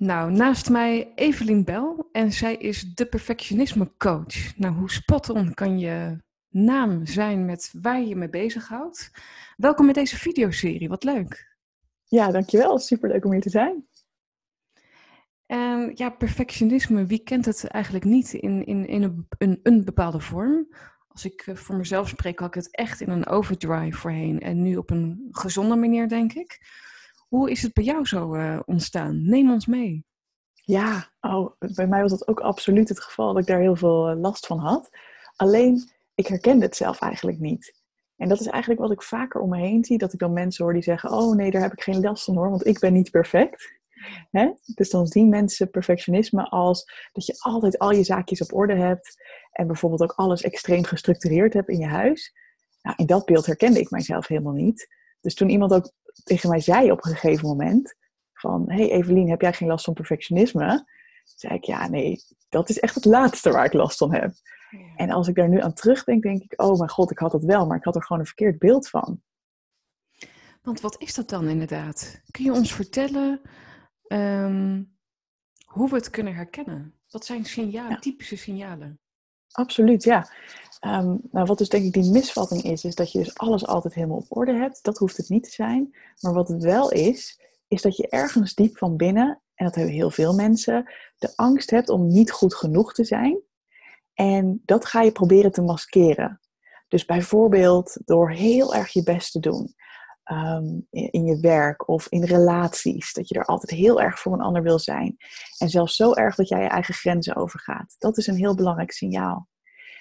Nou, naast mij Evelien Bel en zij is de perfectionisme coach. Nou, hoe spot on kan je naam zijn met waar je je mee bezighoudt? Welkom in deze videoserie, wat leuk. Ja, dankjewel. Superleuk om hier te zijn. En ja, perfectionisme, wie kent het eigenlijk niet in, in, in een, een, een bepaalde vorm? Als ik eh, voor mezelf spreek, had ik het echt in een overdrive voorheen en nu op een gezonde manier, denk ik. Hoe is het bij jou zo uh, ontstaan? Neem ons mee. Ja, oh, bij mij was dat ook absoluut het geval dat ik daar heel veel eh, last van had. Alleen, ik herkende het zelf eigenlijk niet. En dat is eigenlijk wat ik vaker om me heen zie. Dat ik dan mensen hoor die zeggen, oh nee, daar heb ik geen last van hoor, want ik ben niet perfect. Dus dan zien mensen perfectionisme als dat je altijd al je zaakjes op orde hebt. En bijvoorbeeld ook alles extreem gestructureerd hebt in je huis. Nou, in dat beeld herkende ik mijzelf helemaal niet. Dus toen iemand ook tegen mij zei op een gegeven moment van, hey Evelien, heb jij geen last van perfectionisme? zei ik, ja nee, dat is echt het laatste waar ik last van heb. En als ik daar nu aan terugdenk, denk ik, oh mijn god, ik had het wel, maar ik had er gewoon een verkeerd beeld van. Want wat is dat dan inderdaad? Kun je ons vertellen um, hoe we het kunnen herkennen? Wat zijn signalen, typische signalen? Absoluut, ja. Um, nou, wat dus denk ik die misvatting is, is dat je dus alles altijd helemaal op orde hebt. Dat hoeft het niet te zijn. Maar wat het wel is, is dat je ergens diep van binnen, en dat hebben heel veel mensen, de angst hebt om niet goed genoeg te zijn. En dat ga je proberen te maskeren. Dus bijvoorbeeld door heel erg je best te doen. In, in, je werk of in relaties. Dat je er altijd heel erg voor een ander wil zijn. En zelfs zo erg dat jij je eigen grenzen overgaat. Dat is een heel belangrijk signaal.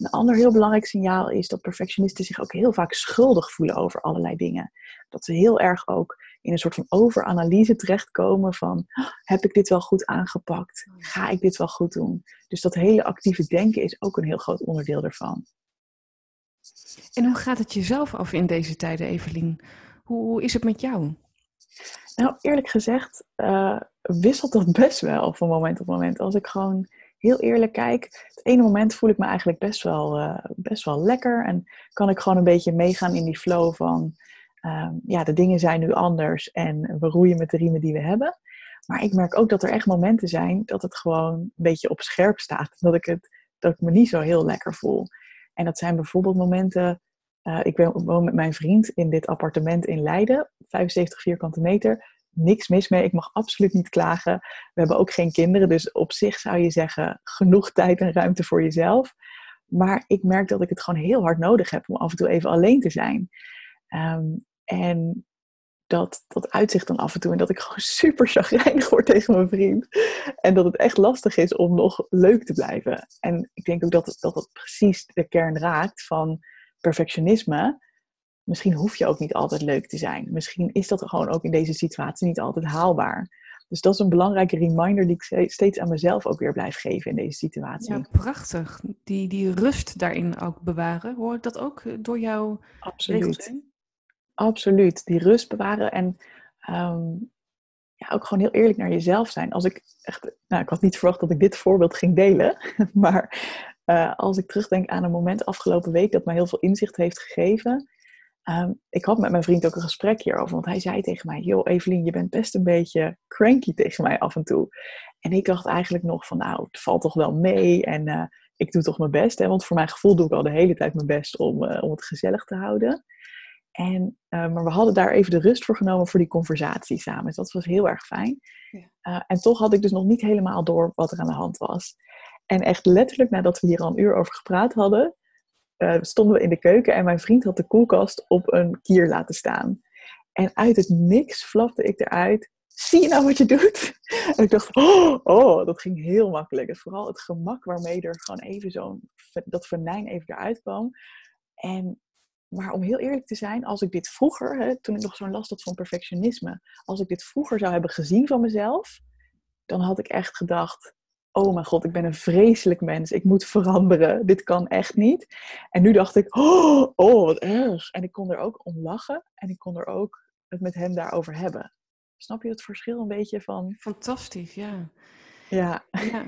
Een ander heel belangrijk signaal is dat perfectionisten zich ook heel vaak schuldig voelen over allerlei dingen. Dat ze heel erg ook in een soort van overanalyse terechtkomen van, heb ik dit wel goed aangepakt? Ga ik dit wel goed doen? Dus dat hele actieve denken is ook een heel groot onderdeel ervan. En hoe gaat het jezelf af in deze tijden, Evelien? Hoe, is het met jou? Nou, eerlijk gezegd uh, wisselt dat best wel van moment tot moment. Als ik gewoon heel eerlijk kijk, het ene moment voel ik me eigenlijk best wel, uh, best wel lekker. En kan ik gewoon een beetje meegaan in die flow van, um, ja, de dingen zijn nu anders en we roeien met de riemen die we hebben. Maar ik merk ook dat er echt momenten zijn dat het gewoon een beetje op scherp staat. Dat ik, het, dat ik me niet zo heel lekker voel. En dat zijn bijvoorbeeld momenten. Uh, ik woon met mijn vriend in dit appartement in Leiden, 75 vierkante meter niks mis mee. Ik mag absoluut niet klagen. We hebben ook geen kinderen, dus op zich zou je zeggen genoeg tijd en ruimte voor jezelf. Maar ik merk dat ik het gewoon heel hard nodig heb om af en toe even alleen te zijn. Um, en dat, dat uitzicht dan af en toe. En dat ik gewoon super chagrijnig word tegen mijn vriend. En dat het echt lastig is om nog leuk te blijven. En ik denk ook dat dat, dat precies de kern raakt van perfectionisme misschien hoef je ook niet altijd leuk te zijn. Misschien is dat gewoon ook in deze situatie niet altijd haalbaar. Dus dat is een belangrijke reminder die ik steeds aan mezelf ook weer blijf geven in deze situatie. Ja, prachtig. Die, die rust daarin ook bewaren. Hoort dat ook door jou? Absoluut. Absoluut. Die rust bewaren en ehm, ja, ook gewoon heel eerlijk naar jezelf zijn. Als ik echt, nou, ik had niet verwacht dat ik dit voorbeeld ging delen, maar uh, als ik terugdenk aan een moment afgelopen week dat mij heel veel inzicht heeft gegeven, Ehm, ik had met mijn vriend ook een gesprek hierover, want hij zei tegen mij: Joh, Evelien, je bent best een beetje cranky tegen mij af en toe. En ik dacht eigenlijk nog van: Nou, het valt toch wel mee en uh, ik doe toch mijn best. Hè? Want voor mijn gevoel doe ik al de hele tijd mijn best om, uh, om het gezellig te houden. En, uh, maar we hadden daar even de rust voor genomen voor die conversatie samen. Dus dat was heel erg fijn. Ja. en toch had ik dus nog niet helemaal door wat er aan de hand was. En echt letterlijk nadat we hier al een uur over gepraat hadden, uh, stonden we in de keuken en mijn vriend had de koelkast op een kier laten staan. En uit het niks flapte ik eruit. Zie je nou wat je doet? En ik dacht, oh, oh dat ging heel makkelijk. En vooral het gemak waarmee er gewoon even zo'n, dat venijn even eruit kwam. En, maar om heel eerlijk te zijn, als ik dit vroeger, hè, toen ik nog zo'n last had van perfectionisme, als ik dit vroeger zou hebben gezien van mezelf, dan had ik echt gedacht, oh mijn god, ik ben een vreselijk mens. Ik moet veranderen. Dit kan echt niet. En nu dacht ik, oh, oh wat erg. En ik kon er ook om lachen. En ik kon er ook het met hem daarover hebben. Snap je het verschil een beetje van... Fantastisch, ja. Ja. ja.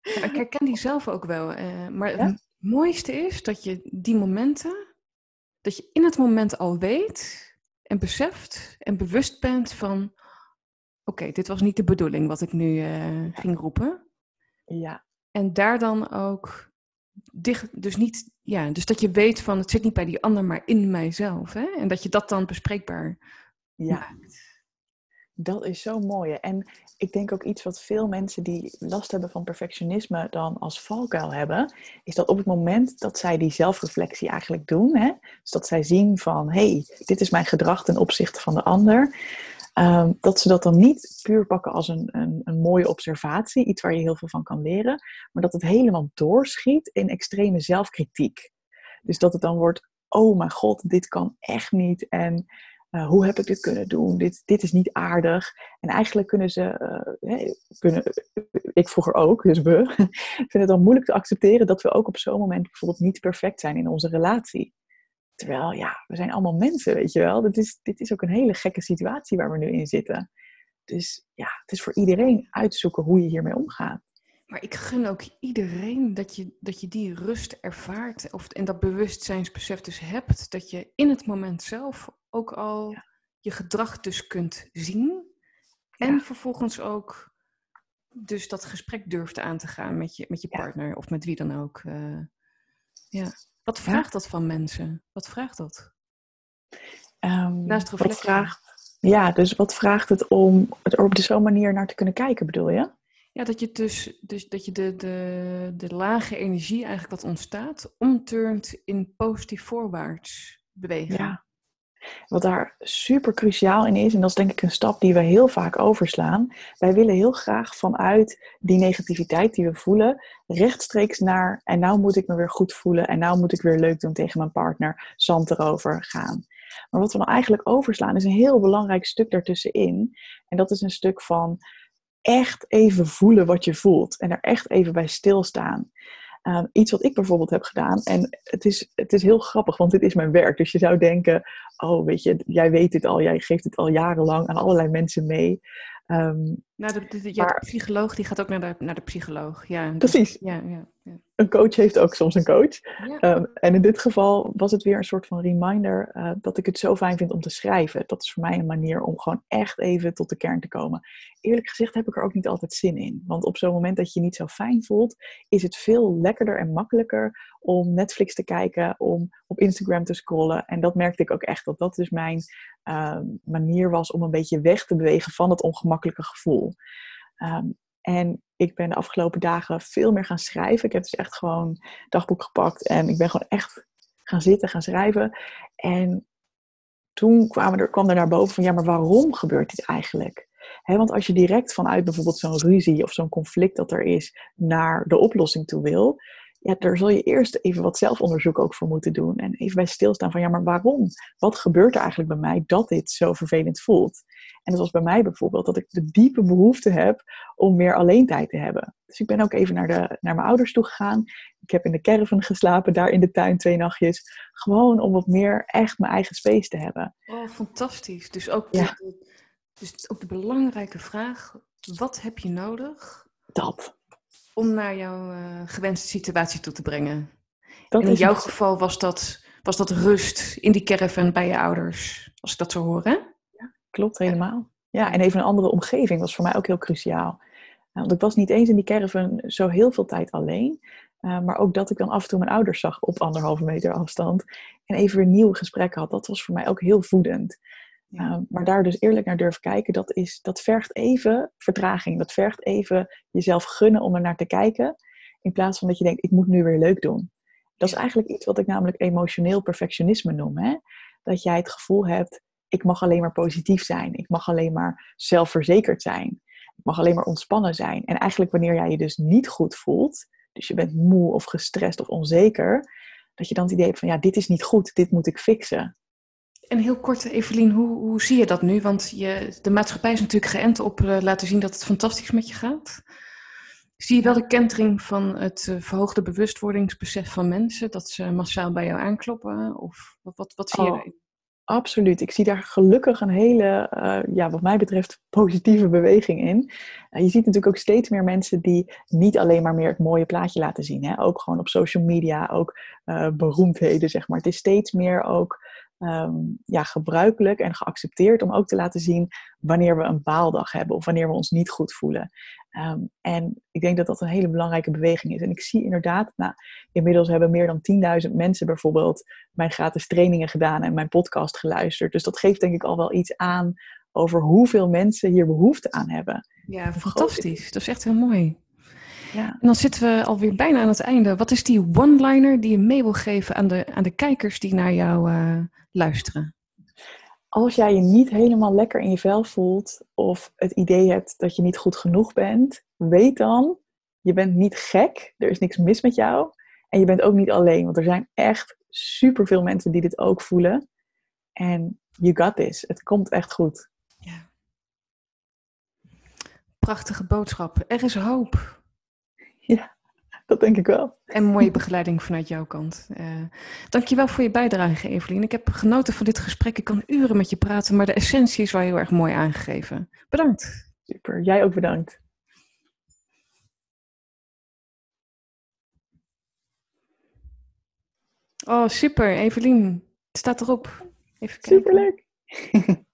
ik herken die zelf ook wel. Uh, maar het mooiste is dat je die momenten... Dat je in het moment al weet en beseft en bewust bent van oké, dit was niet de bedoeling wat ik nu uh, ging roepen. Ja. En daar dan ook dicht, dus niet, ja, dus dat je weet van het zit niet bij die ander, maar in mijzelf. Hè? En dat je dat dan bespreekbaar ja. maakt. Dat is zo mooi. En ik denk ook iets wat veel mensen die last hebben van perfectionisme dan als valkuil hebben, is dat op het moment dat zij die zelfreflectie eigenlijk doen, hè, dus dat zij zien van hé, hey, dit is mijn gedrag ten opzichte van de ander, ehm, dat ze dat dan niet puur pakken als een, een, een mooie observatie, iets waar je heel veel van kan leren, maar dat het helemaal doorschiet in extreme zelfkritiek. Dus dat het dan wordt, oh mijn god, dit kan echt niet. En uh, hoe heb ik dit kunnen doen? Dit, dit is niet aardig. En eigenlijk kunnen ze, uh, kunnen, ik vroeger ook, dus we, vinden het dan moeilijk te accepteren dat we ook op zo'n moment bijvoorbeeld niet perfect zijn in onze relatie. Terwijl, ja, we zijn allemaal mensen, weet je wel. Dit is, dit is ook een hele gekke situatie waar we nu in zitten. Dus ja, het is voor iedereen uitzoeken hoe je hiermee omgaat. Maar ik gun ook iedereen dat je, dat je die rust ervaart of, en dat bewustzijnsbesef dus hebt. Dat je in het moment zelf ook al je gedrag dus kunt zien. En vervolgens ook dus dat gesprek durft aan te gaan met je, met je partner of met wie dan ook. Uh, ja. Wat vraagt dat van mensen? Wat vraagt dat? Um, Naast reflectie. Vraagt, ja, dus wat vraagt het om er op zo'n manier naar te kunnen kijken, bedoel je? Ja, dat je dus, dus dat je de, de, de lage energie eigenlijk wat ontstaat, omturnt in positief voorwaarts bewegen. Ja. Wat daar super cruciaal in is, en dat is denk ik een stap die we heel vaak overslaan. Wij willen heel graag vanuit die negativiteit die we voelen, rechtstreeks naar, en nou moet ik me weer goed voelen, en nou moet ik weer leuk doen tegen mijn partner, zand erover gaan. Maar wat we dan eigenlijk overslaan is een heel belangrijk stuk daartussenin. En dat is een stuk van echt even voelen wat je voelt en er echt even bij stilstaan. Uh, iets wat ik bijvoorbeeld heb gedaan. En het is, het is heel grappig, want dit is mijn werk. Dus je zou denken, oh weet je, jij weet dit al, jij geeft het al jarenlang aan allerlei mensen mee. Um, nou, de, de, de psycholoog die gaat ook naar de, naar de psycholoog. Ja, precies. ja, ja, ja, Een coach heeft ook soms een coach. Um, en in dit geval was het weer een soort van reminder uh, dat ik het zo fijn vind om te schrijven. Dat is voor mij een manier om gewoon echt even tot de kern te komen. Eerlijk gezegd heb ik er ook niet altijd zin in. Want op zo'n moment dat je je niet zo fijn voelt, is het veel lekkerder en makkelijker om Netflix te kijken, om op Instagram te scrollen. En dat merkte ik ook echt, dat dat dus mijn uh, manier was om een beetje weg te bewegen van het ongemakkelijke gevoel. Um, en ik ben de afgelopen dagen veel meer gaan schrijven. Ik heb dus echt gewoon dagboek gepakt en ik ben gewoon echt gaan zitten, gaan schrijven. En toen kwam er, kwam er naar boven van, ja, maar waarom gebeurt dit eigenlijk? want als je direct vanuit bijvoorbeeld zo'n ruzie of zo'n conflict dat er is naar de oplossing toe wil, ja, daar zul je eerst even wat zelfonderzoek ook voor moeten doen. En even bij stilstaan van, ja, maar waarom? Wat gebeurt er eigenlijk bij mij dat dit zo vervelend voelt? En dat was bij mij bijvoorbeeld dat ik de diepe behoefte heb om meer alleen tijd te hebben. Dus ik ben ook even naar, de, naar mijn ouders toe gegaan. Ik heb in de caravan geslapen, daar in de tuin twee nachtjes. Gewoon om wat meer echt mijn eigen space te hebben. Oh, fantastisch. Dus ook, de, dus ook de belangrijke vraag, wat heb je nodig? Dat om naar jouw uh, gewenste situatie toe te brengen. Dat in jouw geval was dat, was dat rust in die caravan bij je ouders, als ik dat zo hoor, hè? Ja, klopt helemaal. Ja, en even een andere omgeving was voor mij ook heel cruciaal. Want ik was niet eens in die caravan zo heel veel tijd alleen. Uh, maar ook dat ik dan af en toe mijn ouders zag op anderhalve meter afstand. En even weer nieuwe gesprekken had. Dat was voor mij ook heel voedend. Ehm, maar daar dus eerlijk naar durven kijken, dat, is, dat vergt even vertraging. Dat vergt even jezelf gunnen om er naar te kijken. In plaats van dat je denkt, ik moet nu weer leuk doen. Dat is eigenlijk iets wat ik namelijk emotioneel perfectionisme noem. Hè? Dat jij het gevoel hebt, ik mag alleen maar positief zijn. Ik mag alleen maar zelfverzekerd zijn. Ik mag alleen maar ontspannen zijn. En eigenlijk wanneer jij je dus niet goed voelt, dus je bent moe of gestrest of onzeker, dat je dan het idee hebt van, ja, dit is niet goed, dit moet ik fixen. En heel kort, Evelien, hoe, hoe zie je dat nu? Want je, de maatschappij is natuurlijk geënt op uh, laten zien dat het fantastisch met je gaat. Zie je wel de kentering van het uh, verhoogde bewustwordingsbesef van mensen, dat ze massaal bij jou aankloppen? Of wat, wat, wat zie je oh, daarin? Absoluut. Ik zie daar gelukkig een hele, uh, ja, wat mij betreft, positieve beweging in. je ziet natuurlijk ook steeds meer mensen die niet alleen maar meer het mooie plaatje laten zien. Hè? Ook gewoon op social media, ook beroemdheden, zeg maar. Het is steeds meer ook ehm, ja, gebruikelijk en geaccepteerd om ook te laten zien wanneer we een baaldag hebben of wanneer we ons niet goed voelen. Ehm, en ik denk dat dat een hele belangrijke beweging is. En ik zie inderdaad, nou, inmiddels hebben meer dan 10.000 mensen bijvoorbeeld mijn gratis trainingen gedaan en mijn podcast geluisterd. Dus dat geeft denk ik al wel iets aan over hoeveel mensen hier behoefte aan hebben. Ja, fantastisch. Dat is echt heel mooi. Ja. En dan zitten we alweer bijna aan het einde. Wat is die one-liner die je mee wil geven aan de, aan de kijkers die naar jou uh, luisteren? Als jij je niet helemaal lekker in je vel voelt of het idee hebt dat je niet goed genoeg bent, weet dan, je bent niet gek, er is niks mis met jou en je bent ook niet alleen, want er zijn echt superveel mensen die dit ook voelen. En you got this, het komt echt goed. Ja. Prachtige boodschap. Er is hoop. Ja, dat denk ik wel. En mooie begeleiding vanuit jouw kant. Uh, dankjewel voor je bijdrage, Evelien. Ik heb genoten van dit gesprek. Ik kan uren met je praten, maar de essentie is wel heel erg mooi aangegeven. Bedankt. Super, jij ook bedankt. Oh, super, Evelien. Het staat erop. Even kijken. Superleuk.